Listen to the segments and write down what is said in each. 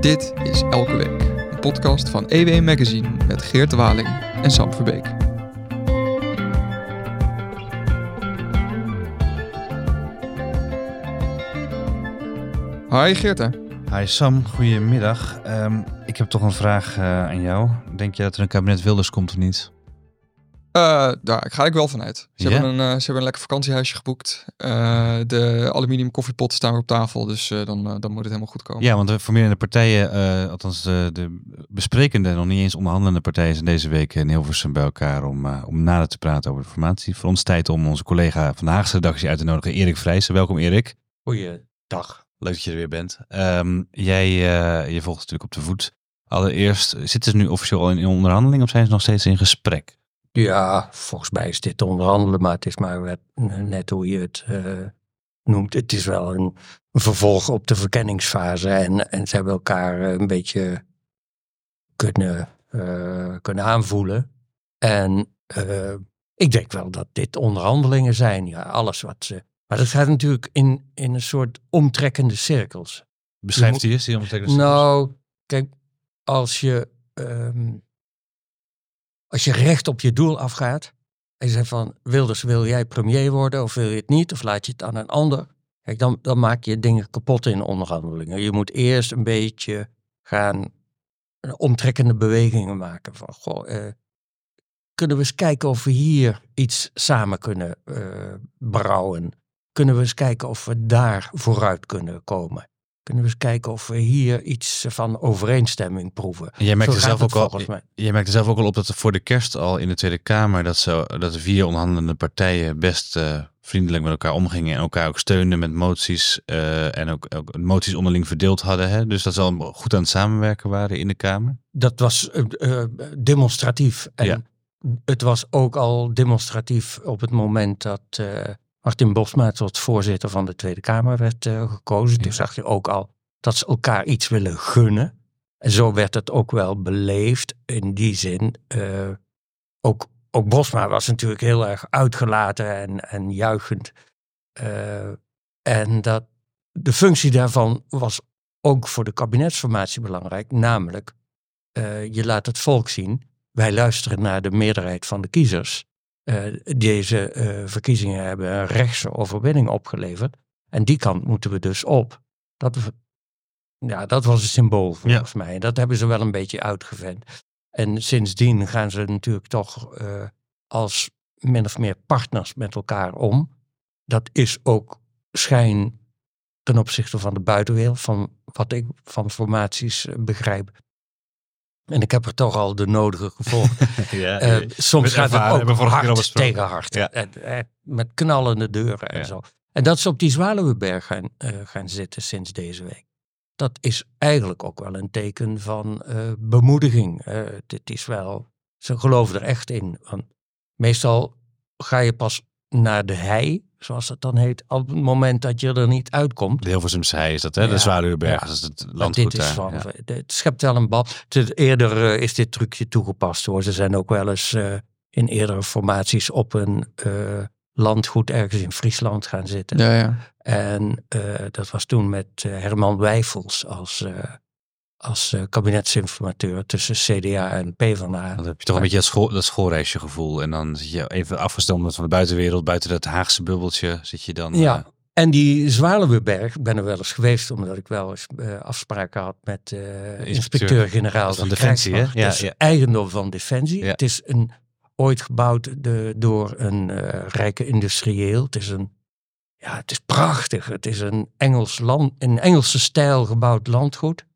Dit is Elke Week, een podcast van EW Magazine met Geert Waling en Sam Verbeek. Hi Geert. Hi Sam, goedemiddag. Ehm, ik heb toch een vraag eh, aan jou. Denk je dat er een kabinet Wilders komt of niet? Eh, daar ga ik wel vanuit. Ze, hebben een, eh, ze hebben een lekker vakantiehuisje geboekt. Eh, de aluminium koffiepotten staan weer op tafel, dus eh, dan, dan moet het helemaal goed komen. Ja, want de formerende partijen, eh, althans de, de besprekende, nog niet eens onderhandelende partijen, zijn deze week in Hilversum bij elkaar om, eh, om nader te praten over de formatie. Voor ons tijd om onze collega van de Haagse redactie uit te nodigen, Erik Vrijsen. Welkom Erik. Goeiedag. Leuk dat je er weer bent. Ehm, jij eh, je volgt natuurlijk op de voet. Allereerst, zitten ze nu officieel al in onderhandeling of zijn ze nog steeds in gesprek? Ja, volgens mij is dit te onderhandelen, maar het is maar net hoe je het eh, noemt. Het is wel een vervolg op de verkenningsfase en, en ze hebben elkaar eh, een beetje kunnen, eh, kunnen aanvoelen. En ik denk wel dat dit onderhandelingen zijn. Ja, alles wat ze. Maar dat gaat natuurlijk in, in een soort omtrekkende cirkels. Beschrijft hij eens die omtrekkende Nou, kijk, als je, ehm, als je recht op je doel afgaat en je zegt van Wilders, wil jij premier worden of wil je het niet of laat je het aan een ander? Kijk, dan, dan maak je dingen kapot in onderhandelingen. Je moet eerst een beetje gaan eh, omtrekkende bewegingen maken van, eh, kunnen we eens kijken of we hier iets samen kunnen eh, brouwen? Kunnen we eens kijken of we daar vooruit kunnen komen? Kunnen we eens kijken of we hier iets van overeenstemming proeven? En jij merkte, Zo gaat zelf ook al, jij merkte zelf ook al op dat er voor de kerst al in de Tweede Kamer dat, zo, dat de vier onderhandelende partijen best eh, vriendelijk met elkaar omgingen en elkaar ook steunden met moties eh, en ook, ook moties onderling verdeeld hadden. Hè? Dus dat ze al goed aan het samenwerken waren in de Kamer. Dat was eh, demonstratief. En Ja. het was ook al demonstratief op het moment dat Martin Bosma tot voorzitter van de Tweede Kamer werd eh, gekozen. Toen zag je ook al dat ze elkaar iets willen gunnen. En zo werd het ook wel beleefd in die zin. eh, ook, ook Bosma was natuurlijk heel erg uitgelaten en, en juichend. Eh, en dat, de functie daarvan was ook voor de kabinetsformatie belangrijk. Namelijk, je laat het volk zien. Wij luisteren naar de meerderheid van de kiezers. Eh, deze eh, verkiezingen hebben een rechtse overwinning opgeleverd. En die kant moeten we dus op. Dat, ja, dat was een symbool volgens mij. Dat hebben ze wel een beetje uitgevend. En sindsdien gaan ze natuurlijk toch eh, als min of meer partners met elkaar om. Dat is ook schijn ten opzichte van de buitenwereld, van wat ik van formaties begrijp. En ik heb er toch al de nodige gevolgd. ja, Eh, soms met gaat het ook hard tegen hard. Ja. En, eh, met knallende deuren en Ja. zo. En dat ze op die Zwaluweberg gaan, eh, gaan zitten sinds deze week. Dat is eigenlijk ook wel een teken van bemoediging. Dit is wel, ze geloven er echt in. Want meestal ga je pas naar de hei, zoals dat dan heet, op het moment dat je er niet uitkomt. De Hilversumse hei is dat, hè? De Ja, Zwaluweberg, ja. dat is het landgoed dit is van, ja. Het schept wel een is- Eerder eh, is dit trucje toegepast hoor. Ze zijn ook wel eens eh, in eerdere formaties op een eh, landgoed ergens in Friesland gaan zitten. Ja, ja. En eh, dat was toen met Herman Wijfels als, eh, als eh, kabinetsinformateur tussen CDA en PvdA. Dan heb je toch een beetje dat, school, dat schoolreisjegevoel. En dan zit je even afgestomd van de buitenwereld, buiten dat Haagse bubbeltje, zit je dan... Ja. eh, En die Zwaluweberg, ik ben er wel eens geweest omdat ik wel eens eh, afspraken had met inspecteur. inspecteur-generaal van de Defensie, hè? Ja, ja. eigendom van Defensie. Ja. Het is een, ooit gebouwd de, door een rijke industrieel. Het is een, ja, het is prachtig. Het is een Engels land, in Engelse stijl gebouwd landgoed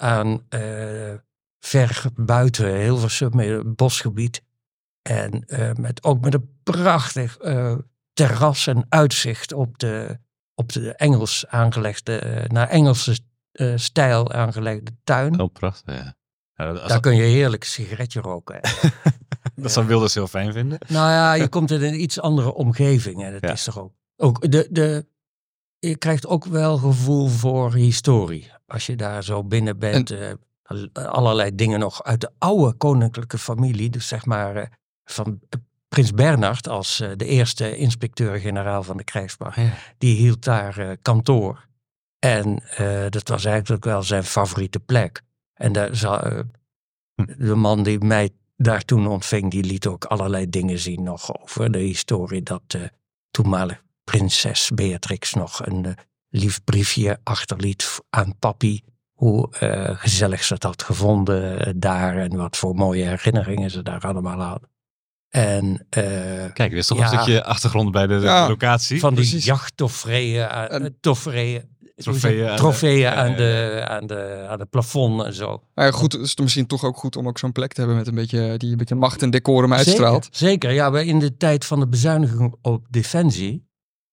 aan eh, ver buiten Hilversum, bosgebied. En eh, met, ook met een prachtig eh, terras en uitzicht op de, op de Engels aangelegde, naar Engelse stijl aangelegde tuin. Oh, prachtig, ja. Daar dat, kun je heerlijk een sigaretje roken. dat zou Wilders heel fijn vinden. nou ja, je komt in een iets andere omgeving. En dat Ja. is toch ook. ook de, de, je krijgt ook wel gevoel voor historie. Als je daar zo binnen bent. eh, allerlei dingen nog uit de oude koninklijke familie. Dus zeg maar eh, van eh, Prins Bernhard als de eerste inspecteur-generaal van de krijgsmacht. Ja. Die hield daar kantoor. En dat was eigenlijk wel zijn favoriete plek. En daar Hm. de man die mij daar toen ontving, die liet ook allerlei dingen zien nog over de historie dat de toenmalige prinses Beatrix nog een eh, lief briefje achterliet aan papi. Hoe eh, gezellig ze het had gevonden eh, daar en wat voor mooie herinneringen ze daar allemaal hadden. En eh, Kijk, dit is toch Ja. een stukje achtergrond bij de, de Ja. locatie. van die jachttoffreeën, aan- toffreeën, Trofeeën aan de- trofeeën aan, de, aan, de, aan het plafond en zo. Maar ja, goed, het is misschien toch ook goed om ook zo'n plek te hebben met een beetje, die een beetje macht en decorum uitstraalt. Zeker, zeker. ja, in de tijd van de bezuiniging op defensie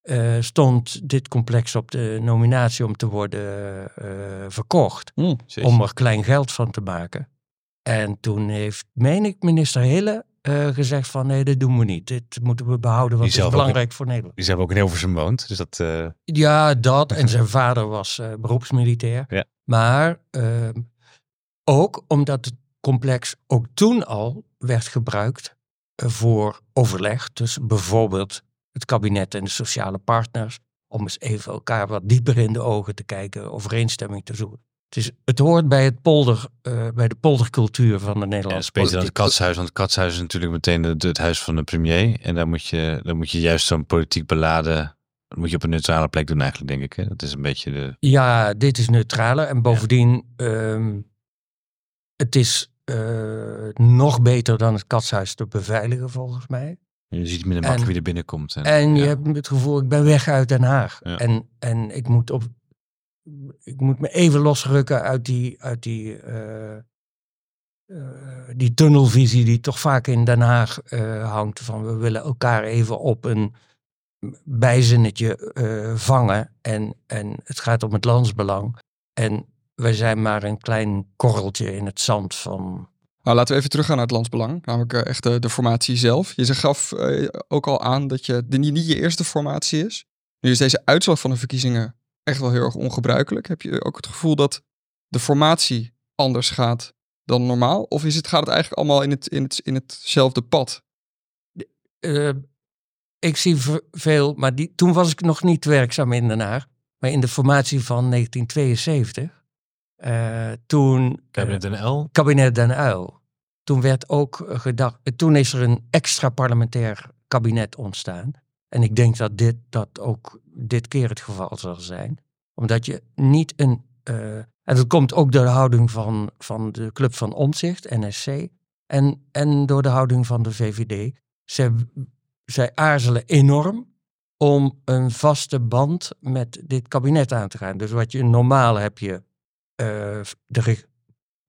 eh, stond dit complex op de nominatie om te worden eh, verkocht. Jeetje. Om er klein geld van te maken. En toen heeft, meen ik, minister Hille eh, gezegd van nee, dit doen we niet. Dit moeten we behouden, want het is zelf belangrijk voor Nederland. Die zijn ook in Hilversum woont. Dus dat... Ja, dat. En zijn vader was beroepsmilitair. Ja. Maar ehm, ook omdat het complex ook toen al werd gebruikt voor overleg. Dus bijvoorbeeld het kabinet en de sociale partners. Om eens even elkaar wat dieper in de ogen te kijken, overeenstemming te zoeken. Het, is, het hoort bij, het polder, eh, bij de poldercultuur van de Ja, Nederlandse beter dan het politiek. katshuis. Want het katshuis is natuurlijk meteen het, het huis van de premier. En daar moet je, daar moet je juist zo'n politiek beladen... Dat moet je op een neutrale plek doen eigenlijk, denk ik. Hè? Dat is een beetje de... Ja, dit is neutraler. En bovendien, ehm, het is eh, nog beter dan het katshuis te beveiligen volgens mij. Je ziet met een En- mak wie er binnenkomt. En, En je ja. hebt het gevoel, ik ben weg uit Den Haag. Ja. En, en ik, moet op, ik moet me even losrukken uit die, uit die, eh, eh, die tunnelvisie die toch vaak in Den Haag eh, hangt. Van we willen elkaar even op een bijzinnetje vangen. En, en het gaat om het landsbelang. En wij zijn maar een klein korreltje in het zand van Nou, laten we even teruggaan naar het landsbelang. Namelijk eh, echt de, formatie zelf. Je gaf eh, ook al aan dat je de, niet, je eerste formatie is. Nu is deze uitslag van de verkiezingen echt wel heel erg ongebruikelijk. Heb je ook het gevoel dat de formatie anders gaat dan normaal? Of is het, gaat het eigenlijk allemaal in, het, in, het, in hetzelfde pad? Eh, ik zie veel, maar die, toen was ik nog niet werkzaam in Den Haag. Maar in de formatie van 1972, eh, toen... Kabinet eh, NL. kabinet Den Uyl. Toen werd ook gedacht, eh, toen is er een extra parlementair kabinet ontstaan. En ik denk dat dit dat ook dit keer het geval zal zijn. Omdat je niet een. en dat komt ook door de houding van, van de Club van Omzicht, NSC. En, en door de houding van de VVD. Zij, zij aarzelen enorm om een vaste band met dit kabinet aan te gaan. Dus wat je normaal heb je de re-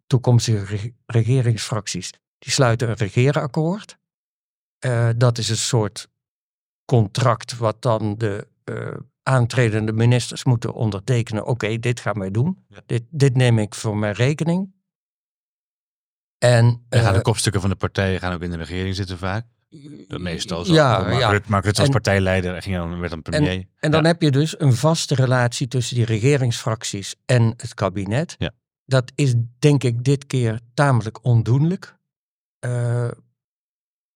toekomstige re- regeringsfracties, die sluiten een regeerakkoord. Eh, dat is een soort contract wat dan de eh, aantredende ministers moeten ondertekenen. Oké, dit gaan wij doen. Ja. Dit, dit neem ik voor mijn rekening. En, En gaan de eh, kopstukken van de partijen gaan ook in de regering zitten vaak. Dat meestal zo. Ja, En- partijleider en ging dan, werd dan premier. En dan Ja. heb je dus een vaste relatie tussen die regeringsfracties en het kabinet. Ja. Dat is denk ik dit keer tamelijk ondoenlijk. Eh,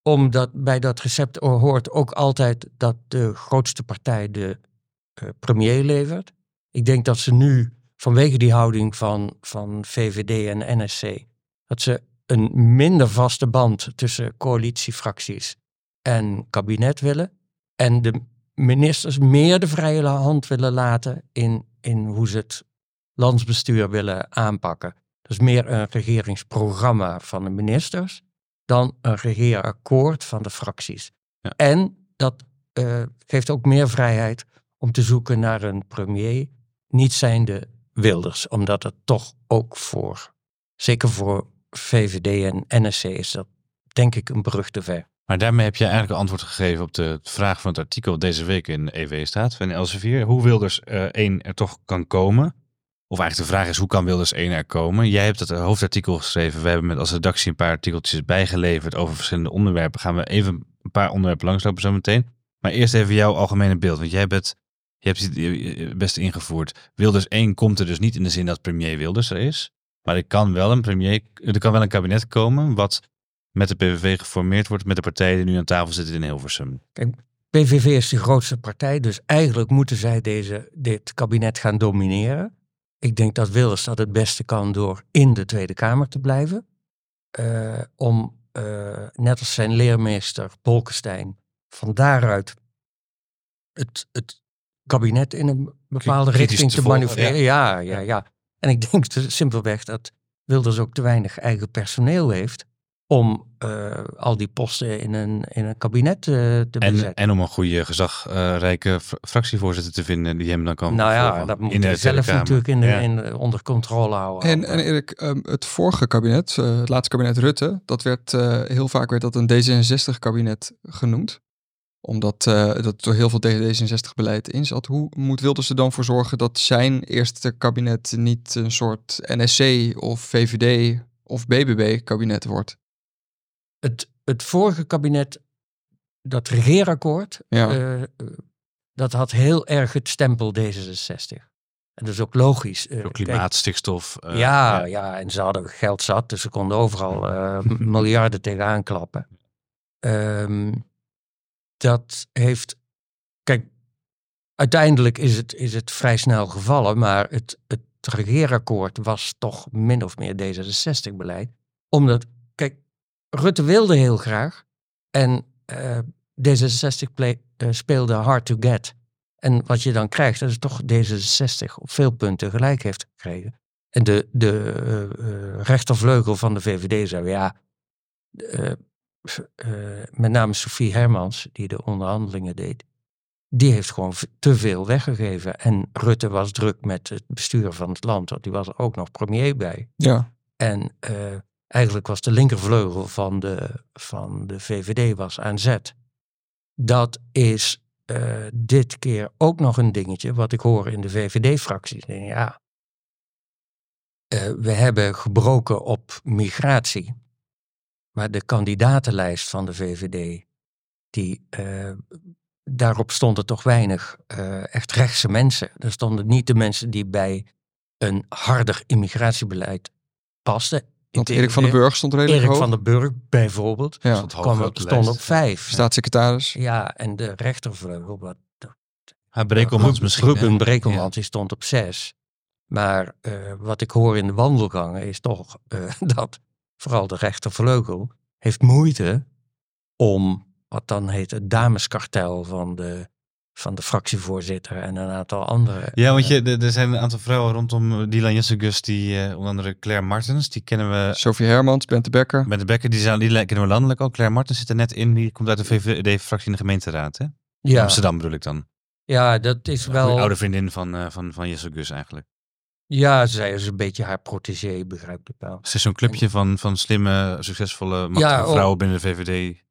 omdat bij dat recept hoort ook altijd dat de grootste partij de eh, premier levert. Ik denk dat ze nu vanwege die houding van, van VVD en NSC, dat ze een minder vaste band tussen coalitiefracties en kabinet willen. En de ministers meer de vrije hand willen laten in, in hoe ze het landsbestuur willen aanpakken. Dus meer een regeringsprogramma van de ministers dan een regeerakkoord van de fracties. Ja. En dat eh, geeft ook meer vrijheid om te zoeken naar een premier, niet zijnde Wilders, omdat het toch ook voor, zeker voor VVD en NSC is dat denk ik een brug te ver. Maar daarmee heb je eigenlijk een antwoord gegeven op de vraag van het artikel deze week in EW staat, van Elsevier. Hoe Wilders eh één er toch kan komen. Of eigenlijk de vraag is, hoe kan Wilders één er komen? Jij hebt het hoofdartikel geschreven. We hebben met als redactie een paar artikeltjes bijgeleverd over verschillende onderwerpen. Gaan we even een paar onderwerpen langslopen zo meteen. Maar eerst even jouw algemene beeld. Want jij bent, je hebt het best ingevoerd. Wilders 1 komt er dus niet in de zin dat premier Wilders er is. Maar er kan wel een premier, er kan wel een kabinet komen wat met de PVV geformeerd wordt met de partijen die nu aan tafel zitten in Hilversum. PVV is de grootste partij, dus eigenlijk moeten zij deze, dit kabinet gaan domineren. Ik denk dat Wilders dat het beste kan door in de Tweede Kamer te blijven. Uh, om, uh, net als zijn leermeester Bolkestein, van daaruit het, het kabinet in een bepaalde Kritisch richting te te, volgen, manoeuvreren. Ja, ja, ja. En ik denk dus simpelweg dat Wilders ook te weinig eigen personeel heeft om uh, al die posten in een, in een kabinet uh, te En, bezetten. en om een goede gezagrijke fr- fractievoorzitter te vinden die hem dan kan nou ja, dat moet in hij zelf natuurlijk in de, Ja. in de- onder controle houden. En, en Erik, ehm, het vorige kabinet, eh, het laatste kabinet Rutte, dat werd eh, heel vaak werd dat een D66-kabinet genoemd. Omdat eh, dat door heel veel D66-beleid in zat. Hoe moet Wilders er dan voor zorgen dat zijn eerste kabinet niet een soort NSC of VVD of BBB-kabinet wordt? het, het vorige kabinet, dat regeerakkoord, Ja. eh, eh, dat had heel erg het stempel D66. En dat is ook logisch. Eh, Door kijk, klimaat, stikstof. eh, ja, ja, en ze hadden geld zat, dus ze konden overal eh, miljarden tegenaan klappen. Ehm, dat heeft. Kijk, uiteindelijk is het, is het vrij snel gevallen, maar het, het regeerakkoord was toch min of meer D66-beleid. Omdat, kijk, Rutte wilde heel graag en eh, D66 play- eh, speelde hard to get. En wat je dan krijgt, dat is toch D66 op veel punten gelijk heeft gekregen. En de, de eh, rechtervleugel van de VVD zei, ja, eh, met name Sophie Hermans, die de onderhandelingen deed, die heeft gewoon te veel weggegeven. En Rutte was druk met het bestuur van het land, want die was er ook nog premier bij. Ja, En eh, eigenlijk was de linkervleugel van de, van de VVD was aan zet. Dat is eh, dit keer ook nog een dingetje wat ik hoor in de VVD-fracties. Ja, we hebben gebroken op migratie. Maar de kandidatenlijst van de VVD, die, eh, daarop stonden toch weinig eh, echt rechtse mensen. Er stonden niet de mensen die bij een harder immigratiebeleid pasten. want Erik van den Burg. Stond redelijk Erik hoog. van den Burg bijvoorbeeld, ja. Stond hoog kwam op stond op vijf. Staatssecretaris. Ja, en de rechtervleugel, wat Hij Brekelmans misschien. Ruben Brekelmans, die stond op zes. Maar eh, wat ik hoor in de wandelgangen is toch eh, dat vooral de rechtervleugel heeft moeite om wat dan heet het dameskartel van de, van de fractievoorzitter en een aantal andere. Ja, want eh, je, er er zijn een aantal vrouwen rondom Dylan Jessegus, die eh, onder andere Claire Martens, die kennen we Sophie Hermans, Bente Becker. met de Bekker, die, zijn, die kennen we landelijk ook. Claire Martens zit er net in, die komt uit de VVD-fractie in de gemeenteraad, hè? ja, Amsterdam bedoel ik dan. ja, dat is Een wel. oude vriendin van, eh van, van Jessegus eigenlijk. Ja, zij is een beetje haar protégé, begrijp ik wel. Ze is zo'n clubje van, van slimme, succesvolle, Ja, vrouwen binnen de VVD.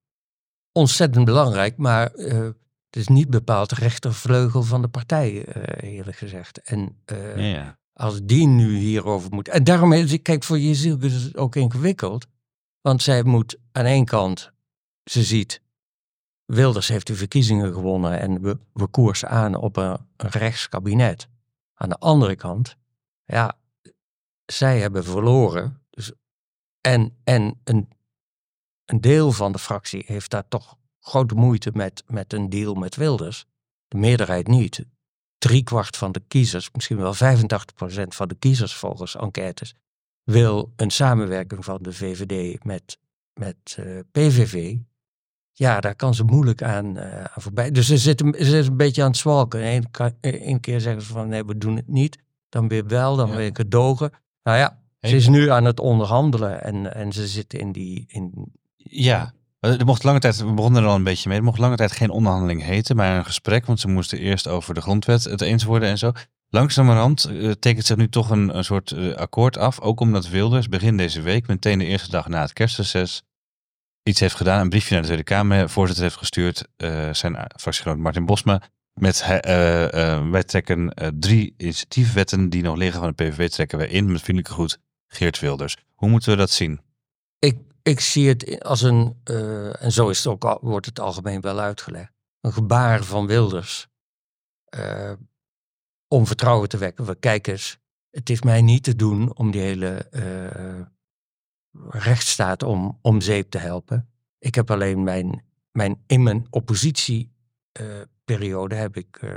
ontzettend belangrijk, maar eh, het is niet bepaald de rechtervleugel van de partij, eh, eerlijk gezegd. En eh, Ja, ja. als die nu hierover moet. En daarom is het, kijk, voor Jezielke is het ook ingewikkeld. Want zij moet aan één kant, ze ziet, Wilders heeft de verkiezingen gewonnen en we, we koersen aan op een, een rechtskabinet. Aan de andere kant, ja, zij hebben verloren. Dus, en en een, een deel van de fractie heeft daar toch grote moeite met, met een deal met Wilders. De meerderheid niet. Driekwart van de kiezers, misschien wel 85% van de kiezers volgens enquêtes, wil een samenwerking van de VVD met, met eh, PVV. Ja, daar kan ze moeilijk aan, eh, voorbij. Dus ze zitten ze een beetje aan het zwalken. Eén keer zeggen ze van nee, we doen het niet. Dan weer wel, dan Ja. weer gedogen. Nou ja, ze is nu aan het onderhandelen en, en ze zit in die... In, Ja, er mocht lange tijd, we begonnen er al een beetje mee, er mocht lange tijd geen onderhandeling heten, maar een gesprek, want ze moesten eerst over de grondwet het eens worden en zo. Langzamerhand eh, tekent zich nu toch een, een soort eh, akkoord af, ook omdat Wilders begin deze week, meteen de eerste dag na het kerstreces, iets heeft gedaan, een briefje naar de Tweede Kamer, voorzitter heeft gestuurd, eh, zijn fractiegenoot Martin Bosma, met eh, eh, wij trekken eh, drie initiatiefwetten die nog liggen van de PVV trekken wij in, met vriendelijke groet, Geert Wilders. Hoe moeten we dat zien? ik, ik zie het als een, en zo is het ook wordt het algemeen wel uitgelegd, een gebaar van Wilders om vertrouwen te wekken. We kijken eens, het is mij niet te doen om die hele rechtsstaat om, om zeep te helpen. Ik heb alleen mijn, mijn in mijn oppositie periode heb ik eh,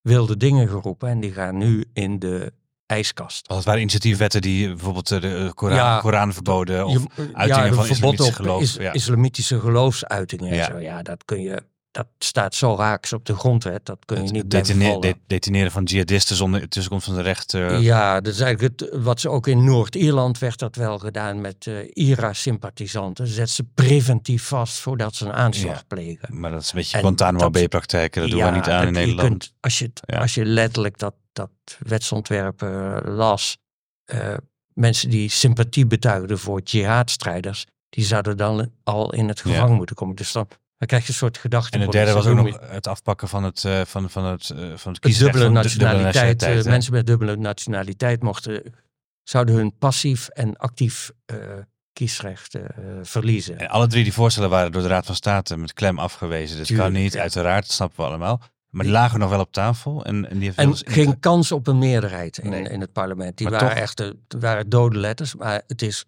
wilde dingen geroepen en die gaan nu in de ijskast. Want het waren initiatiefwetten die bijvoorbeeld eh, de Koran, Ja, Koran verboden of Je- uitingen ja, van islamitische geloof. is- ja. islamitische geloofsuitingen. En zo. ja, dat kun je. Dat staat zo raaks op de grondwet. Dat kun je het niet blijven detine- vallen. de- detineren van jihadisten zonder tussenkomst van de rechter. Ja, dat is eigenlijk het, wat ze ook in Noord-Ierland werd dat wel gedaan met eh IRA-sympathisanten. Zet ze preventief vast voordat ze een aanslag Ja. plegen. Maar dat is een beetje Guantanamo dat- Bay-praktijken. Dat doen we niet aan in je Nederland. kunt- als, je, Ja. als je letterlijk dat, dat wetsontwerp eh, las, eh, mensen die sympathie betuigden voor jihadstrijders, die zouden dan al in het gevangen moeten komen. Dus dan, dan krijg je een soort gedachte. En het derde was ook nog het afpakken van het, eh, van, van het, eh, van het de kiesrecht. dubbele de- nationaliteit. eh, hè? mensen met dubbele nationaliteit mochten, zouden hun passief en actief kiesrecht verliezen. En alle drie die voorstellen waren door de Raad van State met klem afgewezen. Dat kan niet, ja. uiteraard, dat snappen we allemaal. Maar die lagen nog wel op tafel. En, en die En geen kans op een meerderheid in, Nee. in het parlement. Die Maar waren toch- echt het waren dode letters. Maar het is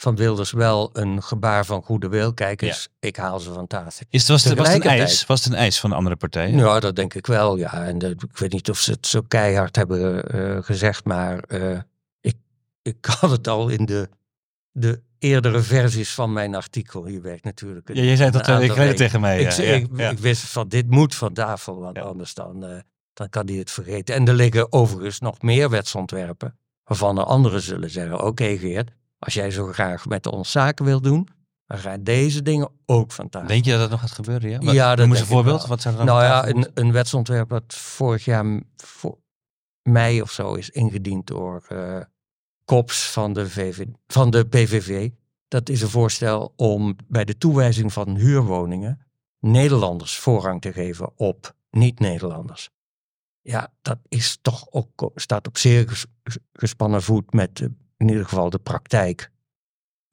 van Wilders wel een gebaar van goede wil. Kijk eens, ik haal ze van tafel. Is, was, het, was, het een eis, was het een eis van de andere partijen? Ja, dat denk ik wel. Ja. En dat- ik weet niet of ze het zo keihard hebben eh, gezegd. Maar eh, ik, ik had het al in de, de eerdere versies van mijn artikel. Je werkt natuurlijk. een- Ja, jij zei dat ik het tegen mij. Ik, ja, ik, ja. ik wist van dit moet van tafel, want anders dan, eh, dan kan hij het vergeten. En er liggen overigens nog meer wetsontwerpen waarvan de anderen zullen zeggen, oké Geert, als jij zo graag met ons zaken wil doen, dan gaan deze dingen ook van tafel. Denk je dat dat nog gaat gebeuren? Ja, Wat- Ja, dat een voorbeeld. Wat zou er dan nou ja, een, wetsontwerp dat vorig jaar voor mei of zo is ingediend door eh KOPS van de, VV, van de PVV. Dat is een voorstel om bij de toewijzing van huurwoningen Nederlanders voorrang te geven op niet-Nederlanders. Ja, dat is toch ook, staat op zeer ges- gespannen voet met eh, in ieder geval de praktijk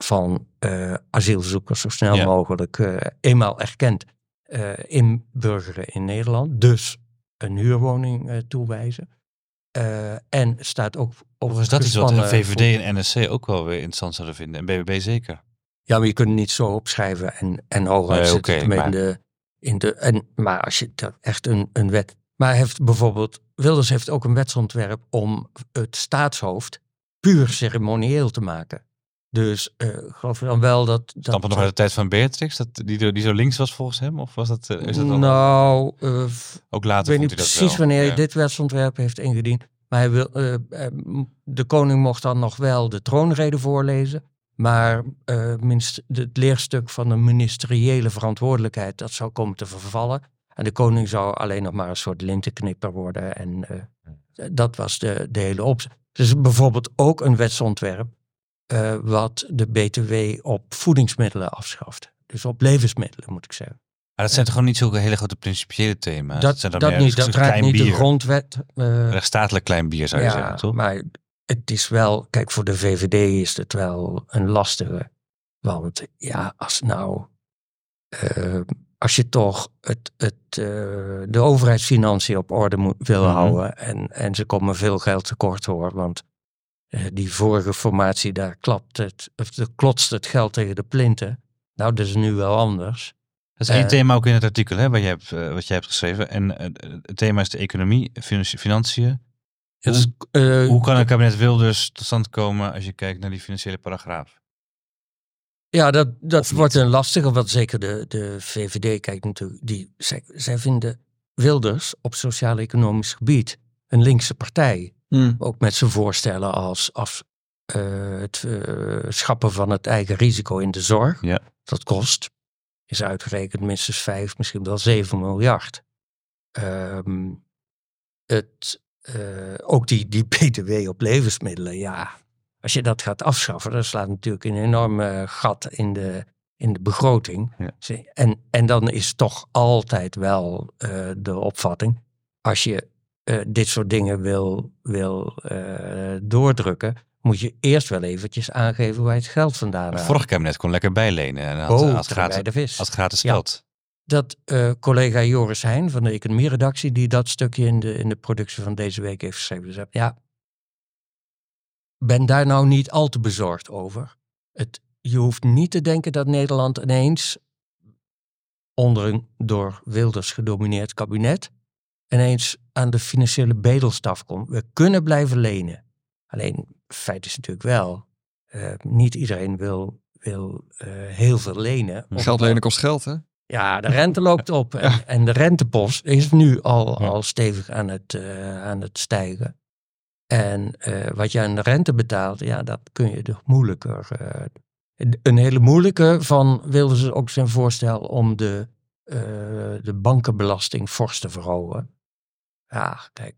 van eh, asielzoekers zo snel Ja. mogelijk eh, eenmaal erkend eh, inburgeren in Nederland. Dus een huurwoning toewijzen. En staat ook op is dat iets wat de VVD en NSC ook wel weer interessant zouden vinden? En BBB zeker? Ja, maar je kunt het niet zo opschrijven en, en hooguit Nee, zit maar- in de, in de en, Maar als je dat echt een, een wet... Maar heeft bijvoorbeeld, Wilders heeft ook een wetsontwerp om het staatshoofd puur ceremonieel te maken. Dus eh geloof je dan wel dat... dat Stampen nog uit de tijd van Beatrix? Dat, die, die zo links was volgens hem? Of was dat, eh, is dat nou, eh, ook Ik later weet vond niet precies wel? wanneer hij Ja. dit wetsontwerp heeft ingediend. Maar hij wil, de koning mocht dan nog wel de troonrede voorlezen. Maar minst, het leerstuk van de ministeriële verantwoordelijkheid, dat zou komen te vervallen. En de koning zou alleen nog maar een soort lintenknipper worden. En dat was de, de hele opzet. Dus bijvoorbeeld ook een wetsontwerp eh, wat de BTW op voedingsmiddelen afschaft. Dus op levensmiddelen, moet ik zeggen. Maar dat zijn toch gewoon niet zulke hele grote principiële thema's? dat zijn dan dat niet, dat raakt niet de grondwet. eh, Rechtsstatelijk klein bier zou je zeggen, toch? maar het is wel, kijk, voor de VVD is het wel een lastige. Want ja, als nou, eh, als je toch het, het, eh, de overheidsfinanciën op orde moet, wil Mhm. houden. En, en ze komen veel geld tekort hoor. Want eh, die vorige formatie, daar klapt het, of de klotst het geld tegen de plinten. Nou, dat is nu wel anders. Dat is één Eh, thema ook in het artikel hè, wat, jij hebt, wat jij hebt geschreven. En het thema is de economie, finan- financiën. Eh, Hoe kan een kabinet Wilders tot stand komen als je kijkt naar die financiële paragraaf? Ja, dat, dat wordt een lastige, want zeker de, de VVD kijkt natuurlijk, die, zij, zij vinden Wilders op sociaal-economisch gebied een linkse partij. Hmm. Ook met zijn voorstellen als, als eh, het eh, schappen van het eigen risico in de zorg. Ja. Dat kost, is uitgerekend minstens 5, misschien wel 7 miljard. Ehm, het, eh, ook die, die BTW op levensmiddelen, ja. Als je dat gaat afschaffen, dan slaat natuurlijk een enorm eh, gat in de, in de begroting. Ja. En, en dan is toch altijd wel eh, de opvatting, als je eh, dit soort dingen wil, wil doordrukken, moet je eerst wel eventjes aangeven waar je het geld vandaan Het haalt. vorige kabinet kon lekker bijlenen en had, Oh, terwijl gratis, de vis. had gratis Ja. geld. Dat collega Joris Heijn van de economieredactie, die dat stukje in de, in de productie van deze week heeft geschreven. Dus ja, ben daar nou niet al te bezorgd over. Het, je hoeft niet te denken dat Nederland ineens onder een door Wilders gedomineerd kabinet ineens aan de financiële bedelstaf komt. We kunnen blijven lenen. Alleen, feit is natuurlijk wel, uh, niet iedereen wil, wil uh, heel veel lenen. Geld lenen kost geld, hè? Ja, de rente loopt op en, ja. en de rentepost is nu al, ja. al stevig aan het, uh, aan het stijgen. En wat je aan rente betaalt, ja, dat kun je dus moeilijker. een hele moeilijke van wilden ze ook zijn voorstel om de, de bankenbelasting fors te verhogen. Ja, kijk.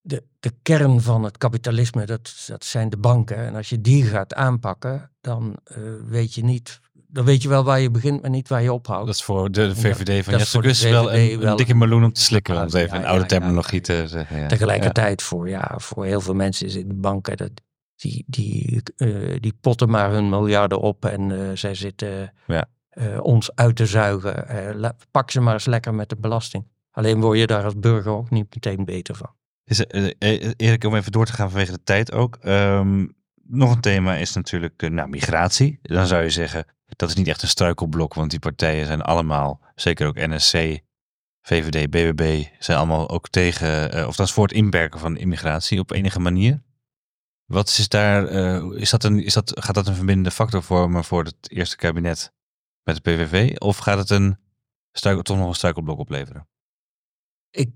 De, de kern van het kapitalisme, dat, dat zijn de banken. En als je die gaat aanpakken, dan weet je niet. Dan weet je wel waar je begint, maar niet waar je ophoudt. Dat is voor de, VVD van Jesse Gus wel een, een dikke meloen om te slikken, om het even in oude terminologie te zeggen. Ja. Tegelijkertijd voor, ja, voor heel veel mensen is in de banken, dat, die, die, uh, die potten maar hun miljarden op en uh, zij zitten ons uit te zuigen. pak ze maar eens lekker met de belasting. Alleen word je daar als burger ook niet meteen beter van. Is, Erik, om even door te gaan vanwege de tijd ook. Um, nog een thema is natuurlijk nou, migratie. Dan zou je zeggen, dat is niet echt een struikelblok, want die partijen zijn allemaal, zeker ook NSC, VVD, BBB, zijn allemaal ook tegen, uh, of dat is voor het inperken van immigratie op enige manier. Wat is daar, is dat een, is dat, gaat dat een verbindende factor vormen voor het eerste kabinet met de PVV? Of gaat het een toch nog een struikelblok opleveren? Ik,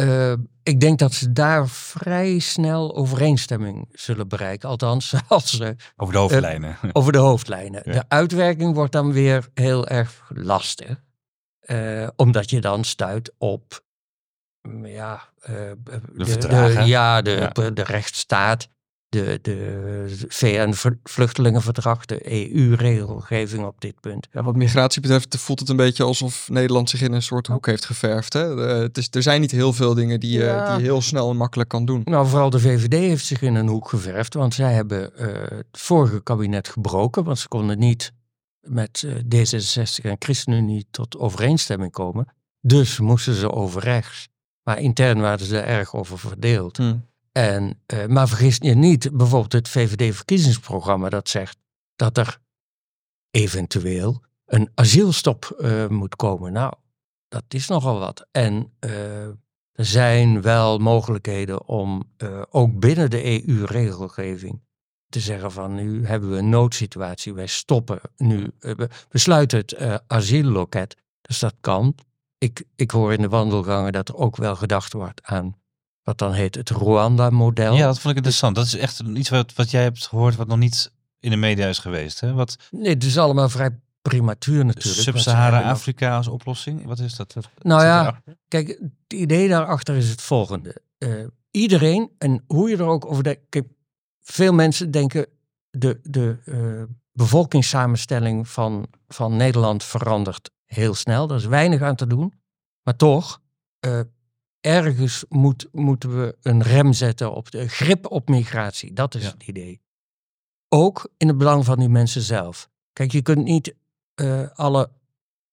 uh, ik denk dat ze daar vrij snel overeenstemming zullen bereiken. Althans, als ze. Over de hoofdlijnen. Uh, over de hoofdlijnen. Ja. De uitwerking wordt dan weer heel erg lastig. Uh, omdat je dan stuit op. Ja, de, de, ja, de, ja. de rechtsstaat de, de VN-vluchtelingenverdrag, de EU-regelgeving op dit punt. Ja, wat migratie betreft voelt het een beetje alsof Nederland zich in een soort hoek heeft geverfd. Hè? het is, er zijn niet heel veel dingen die, ja. die je heel snel en makkelijk kan doen. Nou, vooral de VVD heeft zich in een hoek geverfd, want zij hebben uh, het vorige kabinet gebroken, want ze konden niet met uh, D66 en ChristenUnie tot overeenstemming komen. Dus moesten ze over rechts. Maar intern waren ze er erg over verdeeld. Hmm. En, uh, maar vergis je niet, bijvoorbeeld het VVD-verkiezingsprogramma dat zegt dat er eventueel een asielstop uh, moet komen. Nou, dat is nogal wat. En uh, er zijn wel mogelijkheden om ook binnen de EU-regelgeving te zeggen van nu hebben we een noodsituatie, wij stoppen nu, we sluiten het asielloket. Dus dat kan. Ik, ik hoor in de wandelgangen dat er ook wel gedacht wordt aan wat dan heet het Rwanda-model. Ja, dat vond ik interessant. Dat is echt iets wat, wat jij hebt gehoord wat nog niet in de media is geweest. Hè? Wat... Nee, het is allemaal vrij prematuur natuurlijk. Sub-Sahara-Afrika als oplossing? Wat is dat? Nou ja, kijk, het idee daarachter is het volgende. Uh, iedereen, en hoe je er ook over denkt... Kijk, veel mensen denken de, de uh, bevolkingssamenstelling van, van Nederland verandert heel snel. Er is weinig aan te doen. Maar toch, uh, ergens moet, moeten we een rem zetten op de grip op migratie. Dat is ja. het idee. Ook in het belang van die mensen zelf. Kijk, je kunt niet uh, alle,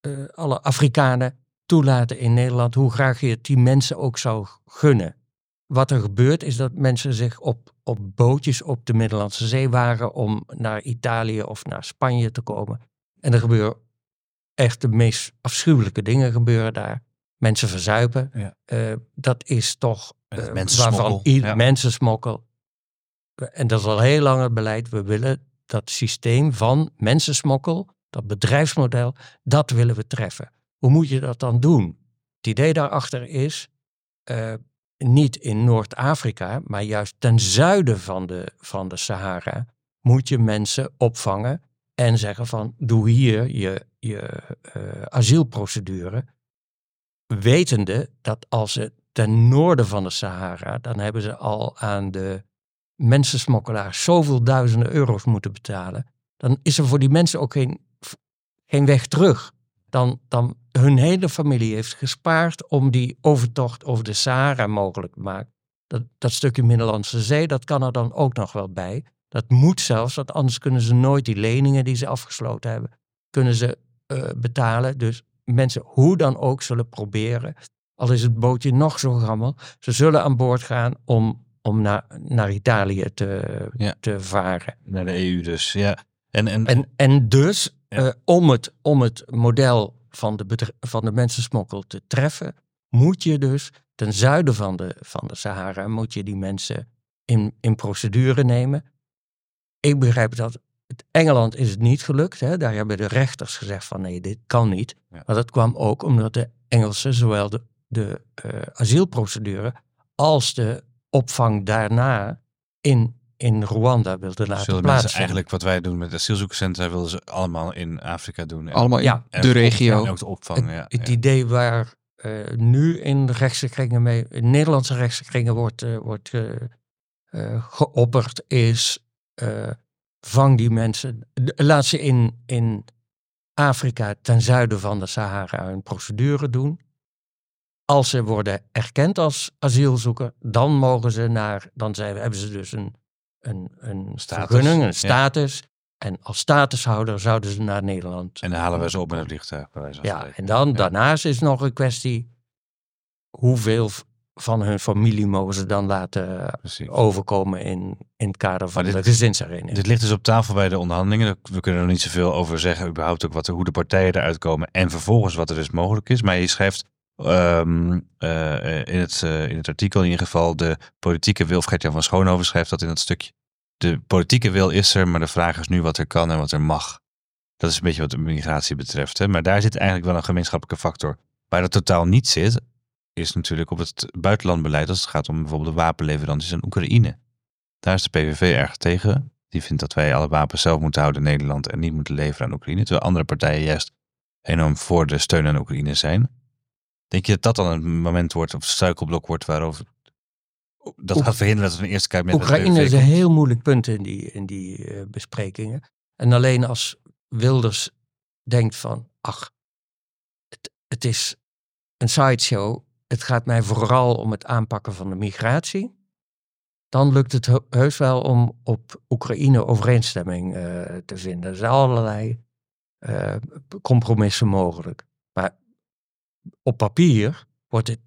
uh, alle Afrikanen toelaten in Nederland, hoe graag je het die mensen ook zou gunnen. Wat er gebeurt is dat mensen zich op, op bootjes op de Middellandse Zee waren om naar Italië of naar Spanje te komen. En er gebeuren echt de meest afschuwelijke dingen gebeuren daar mensen verzuipen. Ja. Uh, dat is toch uh, waarvan ja. mensensmokkel. En dat is al heel lang het beleid. We willen dat systeem van mensensmokkel, dat bedrijfsmodel, dat willen we treffen. Hoe moet je dat dan doen? Het idee daarachter is uh, niet in Noord-Afrika, maar juist ten zuiden van de, van de Sahara moet je mensen opvangen en zeggen van doe hier je, je asielprocedure wetende dat als ze ten noorden van de Sahara, dan hebben ze al aan de mensensmokkelaars zoveel duizenden euro's moeten betalen. Dan is er voor die mensen ook geen, geen weg terug. Dan, dan hun hele familie heeft gespaard om die overtocht over de Sahara mogelijk te maken. Dat, dat stukje Middellandse Zee, dat kan er dan ook nog wel bij. Dat moet zelfs, want anders kunnen ze nooit die leningen die ze afgesloten hebben, kunnen ze uh, betalen. Dus mensen hoe dan ook zullen proberen, al is het bootje nog zo gammel, ze zullen aan boord gaan om, om naar, naar Italië te, ja. te varen. Naar de EU dus, ja. En, en, en, en dus ja. uh, om, het, om het model van de, van de mensensmokkel te treffen, moet je dus ten zuiden van de, van de Sahara, moet je die mensen in, in procedure nemen. Ik begrijp dat Engeland is het niet gelukt. Hè? Daar hebben de rechters gezegd van nee, dit kan niet. Ja. Maar dat kwam ook omdat de Engelsen zowel de, de eh, asielprocedure als de opvang daarna in, in Rwanda wilden laten Zullen mensen plaatsvinden. eigenlijk wat wij doen met asielzoekerscentra, wilden ze allemaal in Afrika doen. En- Allemaal in Ja. de regio. En ook de opvang, ja. het ja. idee waar eh, nu in de rechtse kringen mee, in Nederlandse rechtse kringen wordt, eh, wordt eh, eh, geopperd is, eh, vang die mensen, laat ze in, in Afrika ten zuiden van de Sahara een procedure doen. Als ze worden erkend als asielzoeker, dan mogen ze naar, dan zijn, hebben ze dus een, een, een Status, vergunning, een ja. status. En als statushouder zouden ze naar Nederland. En dan halen wij ze op met een vliegtuig, bij wijze van Ja, en dan Ja. daarnaast is nog een kwestie hoeveel van hun familie mogen ze dan laten Precies. overkomen in, in het kader van de gezinshereniging. Dit ligt dus op tafel bij de onderhandelingen. We kunnen er niet zoveel over zeggen, überhaupt ook wat, hoe de partijen eruit komen. En vervolgens wat er dus mogelijk is. Maar je schrijft ehm, eh, in, het, eh, in het artikel in ieder geval de politieke wil. Gert-Jan van Schoonhoven schrijft dat in dat stukje. De politieke wil is er, maar de vraag is nu wat er kan en wat er mag. Dat is een beetje wat de migratie betreft. Hè? Maar daar zit eigenlijk wel een gemeenschappelijke factor. Waar dat totaal niet zit, is natuurlijk op het buitenlandbeleid als het gaat om bijvoorbeeld de wapenleveranties aan Oekraïne. Daar is de PVV erg tegen. Die vindt dat wij alle wapens zelf moeten houden in Nederland en niet moeten leveren aan Oekraïne. Terwijl andere partijen juist enorm voor de steun aan Oekraïne zijn. Denk je dat dat dan een moment wordt, of een struikelblok wordt waarover dat gaat verhinderen dat we een eerste kabinet met Oekraïne is een heel moeilijk punt in die, in die eh, besprekingen. En alleen als Wilders denkt van, ach, het, het is een sideshow. Het gaat mij vooral om het aanpakken van de migratie. Dan lukt het he- heus wel om op Oekraïne overeenstemming eh, te vinden. Er zijn allerlei eh, compromissen mogelijk. Maar op papier wordt het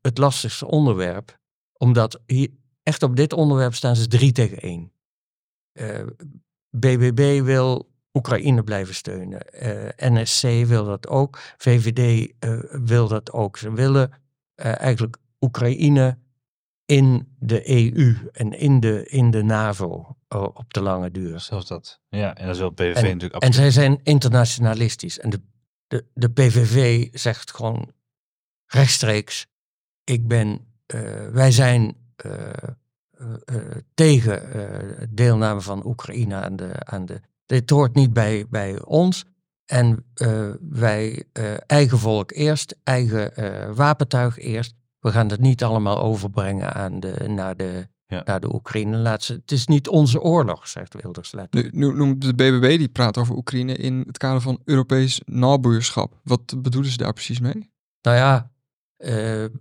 het lastigste onderwerp, omdat hier, echt op dit onderwerp staan ze drie tegen één. Eh, BBB wil Oekraïne blijven steunen. NSC wil dat ook. VVD wil dat ook. Ze willen eigenlijk Oekraïne in de EU en in de, in de NAVO eh, op de lange duur. Zelfs dat. Ja, en dat wil PVV En- natuurlijk En absoluut. zij zijn internationalistisch. En de, de, de PVV zegt gewoon rechtstreeks: ik ben, eh, wij zijn eh, eh, eh, tegen eh, deelname van Oekraïne aan de, aan de. Dit hoort niet bij, bij ons. En eh, wij, eh, eigen volk eerst, eigen eh, wapentuig eerst. We gaan het niet allemaal overbrengen aan de, naar, de, Ja. naar de Oekraïne. Laat ze, het is niet onze oorlog, zegt Wilders. Nu, nu noemt de BBB, die praat over Oekraïne in het kader van Europees nabuurschap. Wat bedoelen ze daar precies mee? Nou ja,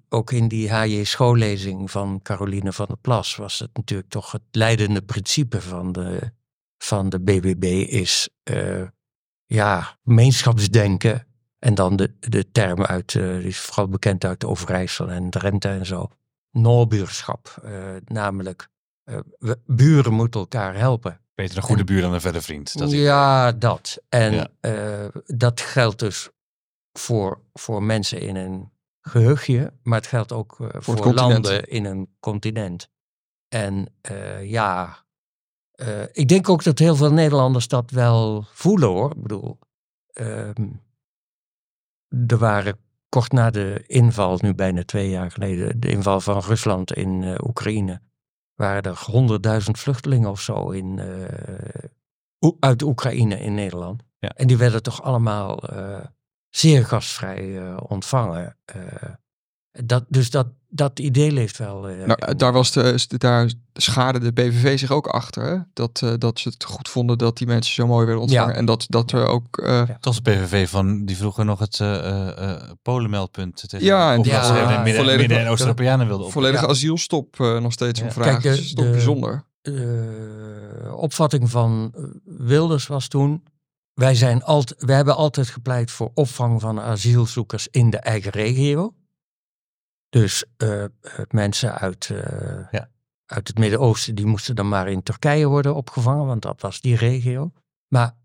ook in die H.J. schoollezing van Caroline van der Plas was het natuurlijk toch het leidende principe van de, van de BBB is ja, gemeenschapsdenken. En dan de, de term uit, eh, die is vooral bekend uit Overijssel en Drenthe en zo. Noorbuurschap, eh, namelijk eh, we- buren moeten elkaar helpen. Beter een goede buur dan een verre vriend. Dat is- Ja, dat. En Ja. dat geldt dus voor, voor mensen in een gehuchtje, maar het geldt ook voor, continent. landen in een continent. En ja, eh, ik denk ook dat heel veel Nederlanders dat wel voelen hoor. Ik bedoel, ehm, er waren kort na de inval, nu bijna twee jaar geleden, de inval van Rusland in eh, Oekraïne, waren er honderdduizend vluchtelingen of zo in, Oe- uit Oekraïne in Nederland. Ja. En die werden toch allemaal zeer gastvrij ontvangen. Dat, dus dat, dat idee leeft wel. eh, Nou, daar, was de, daar schaarde de BVV zich ook achter. Hè? Dat, eh, dat ze het goed vonden dat die mensen zo mooi werden ontvangen. Ja. En dat, dat er ook... eh, Ja. Toch de PVV van, die vroeger nog het eh eh, eh, Polenmeldpunt tegen Ja, en die dat ze voor- midden, volledig- midden- en Oost-Europeanen wilden op. volledige Ja. asielstop eh, nog steeds Ja. een vraag. Kijk, de- dat is toch de- bijzonder. de opvatting van Wilders was toen. Wij, zijn alt, wij hebben altijd gepleit voor opvang van asielzoekers in de eigen regio. Dus eh, eh, mensen uit, eh, Ja. uit het Midden-Oosten die moesten dan maar in Turkije worden opgevangen, want dat was die regio. Maar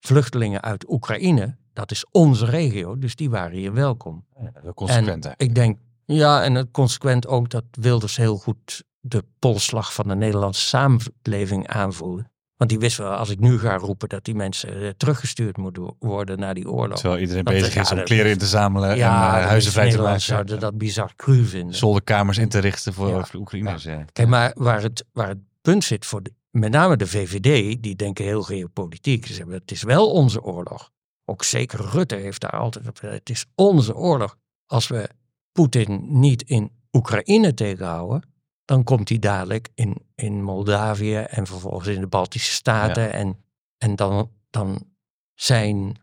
vluchtelingen uit Oekraïne, dat is onze regio, dus die waren hier welkom. Consequent, en ik denk, ja, en het consequent ook dat Wilders heel goed de polsslag van de Nederlandse samenleving aanvoelde. Want die wist wel, als ik nu ga roepen dat die mensen eh, teruggestuurd moeten worden naar die oorlog. Terwijl iedereen Dat- bezig ja, is om kleren in te zamelen ja, en eh, huizen vrij te maken. zouden dat bizar cru vinden. Zolderkamers in te richten voor, Ja. voor Oekraïners. Ja. Kijk, maar waar het, waar het punt zit voor de- met name de VVD, die denken heel geopolitiek. Ze zeggen, het is wel onze oorlog. Ook zeker Rutte heeft daar altijd op. Het is onze oorlog. Als we Poetin niet in Oekraïne tegenhouden, dan komt hij dadelijk in, in Moldavië en vervolgens in de Baltische Staten. En, en dan, dan zijn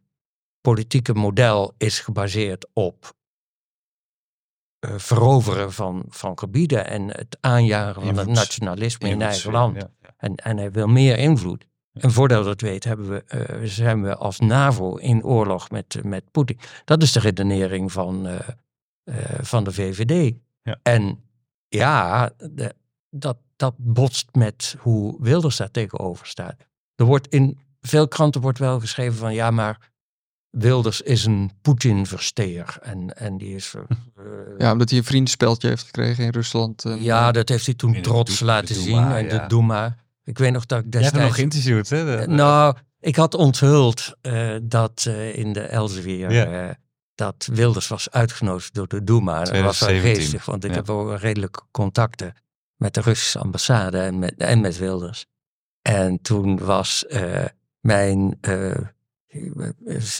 politieke model is gebaseerd op eh, veroveren van, van gebieden en het aanjagen van het nationalisme in eigen land. ja. En, en hij wil meer invloed. En voordat we het weten, hebben we, eh, zijn we als NAVO in oorlog met, met Poetin. Dat is de redenering van, eh, van de VVD. Ja. En ja, de- dat, dat botst met hoe Wilders daar tegenover staat. Er wordt in veel kranten wordt wel geschreven van ja, maar Wilders is een Poetin-versteer. En, en die is. eh, Ja, omdat hij een vriendenspeltje heeft gekregen in Rusland. en, ja, dat heeft hij toen de trots laten de zien. En ja. de Doema. Ik weet nog dat ik Jij hebt hem nog destijds... geïnterviewd, hè? De- Eh, Nou, ik had onthuld eh, dat eh, in de Elsevier Ja. Dat Wilders was uitgenodigd door de Doema. Dat was wel 2017, geestig, want ik ja. heb ook redelijk contacten met de Russische ambassade en met, en met Wilders. En toen was eh, mijn eh,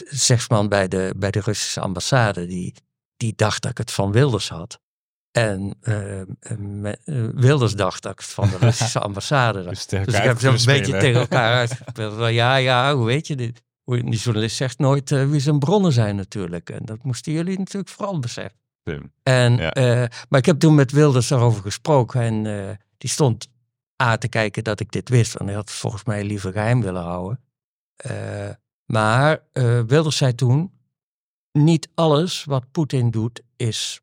zegsman bij de, bij de Russische ambassade, die, die dacht dat ik het van Wilders had. En me- Wilders dacht dat ik het van de Russische ambassade had. Dus, Dus ik heb zo'n beetje tegen elkaar uitgespeeld. Ja, ja, hoe weet je dit? Die journalist zegt nooit eh, wie zijn bronnen zijn natuurlijk. En dat moesten jullie natuurlijk vooral beseffen. En, Ja. eh, maar ik heb toen met Wilders daarover gesproken. En eh, die stond aan te kijken dat ik dit wist. Want hij had het volgens mij liever geheim willen houden. Maar Wilders zei toen... Niet alles wat Poetin doet is...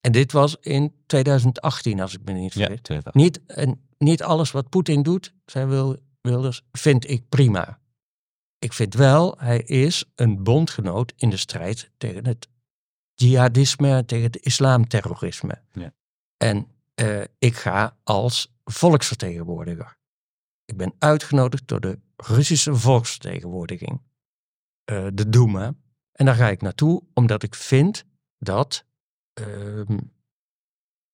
En dit was in 2018, als ik me niet Ja, vergis. dag. Niet, en niet alles wat Poetin doet, zei Wil- Wilders, vind ik prima. Ik vind wel, hij is een bondgenoot in de strijd tegen het jihadisme, tegen het islamterrorisme. Ja. En eh, ik ga als volksvertegenwoordiger. Ik ben uitgenodigd door de Russische volksvertegenwoordiging, eh, de Duma. En daar ga ik naartoe omdat ik vind dat ehm,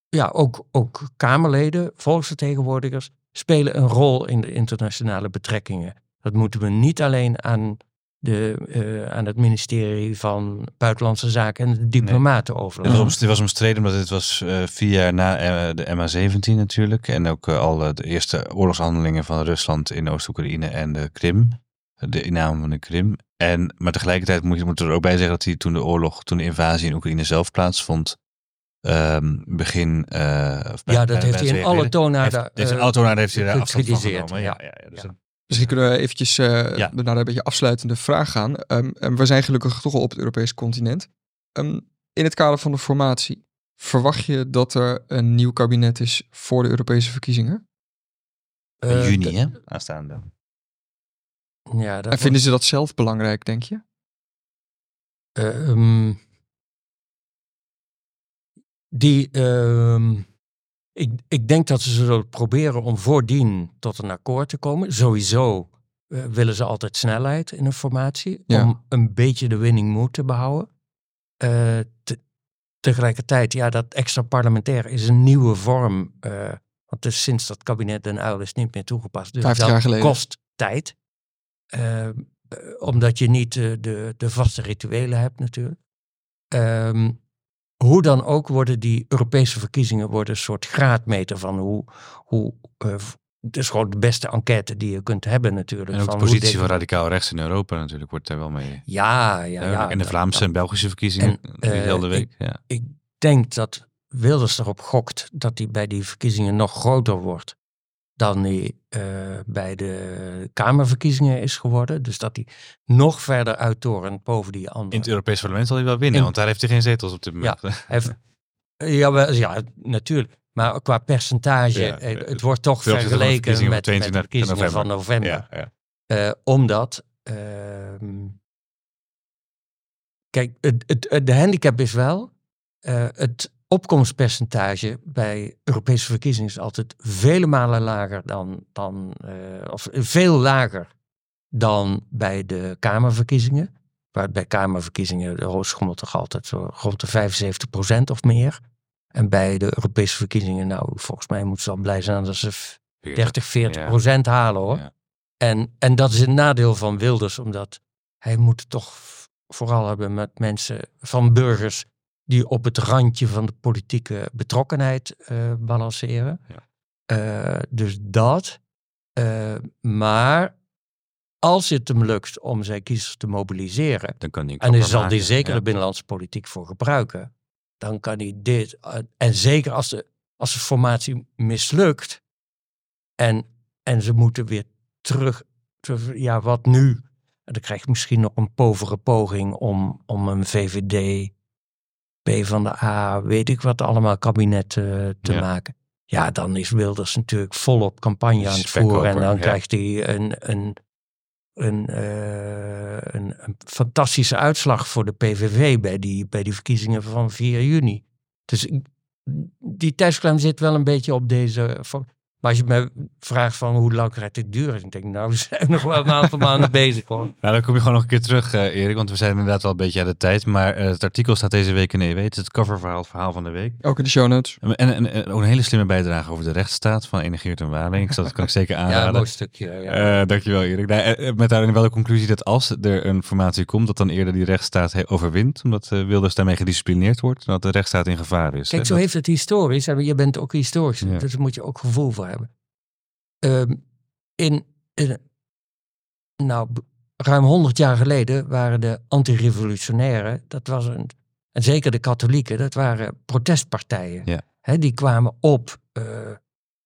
ja, ook, ook Kamerleden, volksvertegenwoordigers, spelen een rol in de internationale betrekkingen. Dat moeten we niet alleen aan, de, eh, aan het ministerie van Buitenlandse Zaken en de diplomaten Dit overlaten. was, dit was omstreden omdat dit was eh, vier jaar na eh, de MH17 natuurlijk. En ook al de eerste oorlogshandelingen van Rusland in Oost-Oekraïne en de Krim. De inname van de Krim. En, maar tegelijkertijd moet je moet er ook bij zeggen dat hij toen de oorlog, toen de invasie in Oekraïne zelf plaatsvond. ehm, begin. bij- ja, dat heeft hij in alle toonaarden. Heeft, heeft eh, autonaar heeft hij daar afstand van gecritiseerd, genomen. Ja, ja. ja, ja, dus Ja. Misschien kunnen we eventjes eh, Ja. naar een beetje afsluitende vraag gaan. Ehm, en we zijn gelukkig toch al op het Europese continent. Ehm, in het kader van de formatie, verwacht je dat er een nieuw kabinet is voor de Europese verkiezingen? in eh, juni, de- hè? Aanstaande. Ja, dat En vinden ze dat zelf belangrijk, denk je? Ehm, die, ehm, ik, ik denk dat ze zullen proberen om voordien tot een akkoord te komen. Sowieso eh, willen ze altijd snelheid in een formatie. Ja. Om een beetje de winning moed te behouden. Eh, te- tegelijkertijd, ja, dat extra parlementair is een nieuwe vorm. eh, want dus sinds dat kabinet Den Uyl is niet meer toegepast. Dus dat jaar geleden. kost tijd. Omdat je niet de, de vaste rituelen hebt natuurlijk. Ehm, hoe dan ook worden die Europese verkiezingen worden een soort graadmeter van hoe... hoe eh, het is gewoon de beste enquête die je kunt hebben natuurlijk. En ook de van hoe positie van radicaal rechts in Europa natuurlijk wordt daar wel mee. Ja, ja, ja. en de Vlaamse en Belgische verkiezingen En, die eh, hele ik- week. Ja. ik denk dat Wilders erop gokt dat hij bij die verkiezingen nog groter wordt dan hij eh, bij de Kamerverkiezingen is geworden. Dus dat hij nog verder uittorent boven die In anderen. het Europees parlement zal hij wel winnen, In- want daar heeft hij geen zetels op dit moment. Hij heeft- ja, wel, ja, natuurlijk. Maar qua percentage, Ja, eh, eh, het wordt toch de vergeleken met, de 22 verkiezingen van november. ja, ja. Omdat ehm, Kijk, het, het, de handicap is wel, het opkomstpercentage bij Europese verkiezingen is altijd vele malen lager dan, dan uh, of veel lager dan bij de Kamerverkiezingen. Waar bij Kamerverkiezingen de hoogste schommelt toch altijd zo rond de 75% of meer. En bij de Europese verkiezingen, nou, volgens mij moeten ze al blij zijn dat ze 30, 40 procent halen hoor. Ja. En, en dat is een nadeel van Wilders, omdat hij moet toch vooral hebben met mensen van burgers die op het randje van de politieke betrokkenheid uh, balanceren. Ja. Uh, dus dat. Uh, maar als het hem lukt om zijn kiezers te mobiliseren, dan kan hij en hij zal die zeker de binnenlandse politiek voor gebruiken, dan kan hij dit, en zeker als de, als de formatie mislukt en, en ze moeten weer terug, ja wat nu? En dan krijg je misschien nog een povere poging om, om een VVD, P van de A, weet ik wat allemaal kabinet uh, te maken. Ja, dan is Wilders natuurlijk volop campagne aan het voeren. En dan krijgt hij een, een, een, uh, een, een, fantastische uitslag voor de PVV bij die, bij die verkiezingen van 4 juni. Dus die tijdsklem zit wel een beetje op deze. Maar als je me vraagt van hoe lang gaat dit duren, dan denk ik, nou, we zijn nog wel een aantal maanden bezig hoor. Nou, dan kom je gewoon nog een keer terug, uh, Erik, want we zijn inderdaad wel een beetje aan de tijd. Maar uh, het artikel staat deze week in EW. Het is het coververhaal, het verhaal van de week. Ook in de show notes. En, en, en ook een hele slimme bijdrage over de rechtsstaat van Enegeert en Waling. Dat kan ik zeker aanraden. ja, een mooi stukje. Ja. Uh, dankjewel, Erik. Nou, met daarin wel de conclusie dat als er een formatie komt, dat dan eerder die rechtsstaat overwint. Omdat Wilders daarmee gedisciplineerd wordt. En dat de rechtsstaat in gevaar is. Kijk, zo heeft het historisch. En je bent ook historisch. Ja. Dus daar moet je ook gevoel voor hebben. Um, in, in, nou, ruim 100 jaar geleden waren de antirevolutionairen, dat was een, en zeker de katholieken, dat waren protestpartijen. Ja. He, die kwamen op uh,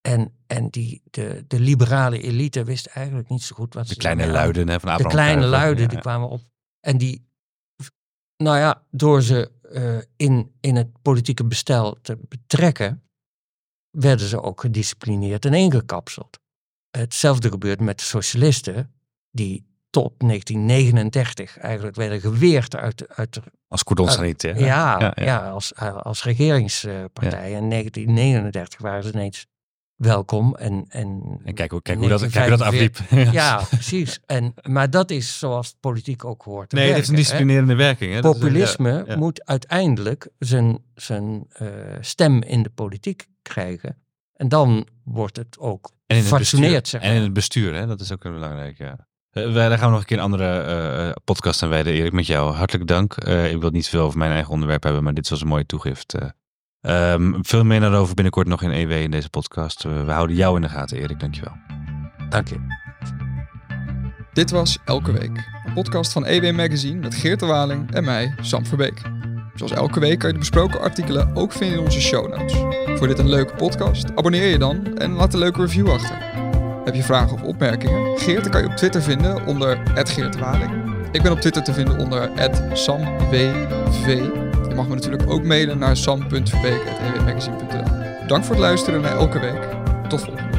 en, en die, de, de liberale elite wist eigenlijk niet zo goed wat de ze kleine luiden hè, van Abraham De kleine luiden, ja, die kwamen op. En die, nou ja, door ze uh, in, in het politieke bestel te betrekken, werden ze ook gedisciplineerd en ingekapseld. Hetzelfde gebeurt met de socialisten, die tot 1939 eigenlijk werden geweerd uit... uit als cordonsanitair. Ja, ja, ja, ja, als, als regeringspartij. Ja. In 1939 waren ze ineens welkom. En, en, en kijk, kijk, hoe dat, kijk hoe dat afliep. ja, precies. En, maar dat is zoals politiek ook hoort Nee, het heeft een disciplinerende werking. Hè? Populisme is, moet uiteindelijk zijn, zijn uh, stem in de politiek krijgen. En dan wordt het ook en in het Zeg maar. En in het bestuur, hè? dat is ook heel belangrijk. Ja. Uh, wij, daar gaan we nog een keer een andere uh, podcast aan wijden. Erik, met jou hartelijk dank. Uh, ik wil niet veel over mijn eigen onderwerp hebben, maar dit was een mooie toegift. Um, veel meer daarover binnenkort nog in EW in deze podcast. we houden jou in de gaten, Erik. Dankjewel. Dank je. Dit was Elke Week, een podcast van EW Magazine met Geert de Waling en mij, Sam Verbeek. Zoals elke week kan je de besproken artikelen ook vinden in onze show notes. Voor dit een leuke podcast, abonneer je dan en laat een leuke review achter. Heb je vragen of opmerkingen? Geert kan je op Twitter vinden onder @geertwaling. Ik ben op Twitter te vinden onder @samwv. Je mag me natuurlijk ook mailen naar sam.verbeek.ewmagazine.nl. Dank voor het luisteren naar elke week. Tot volgende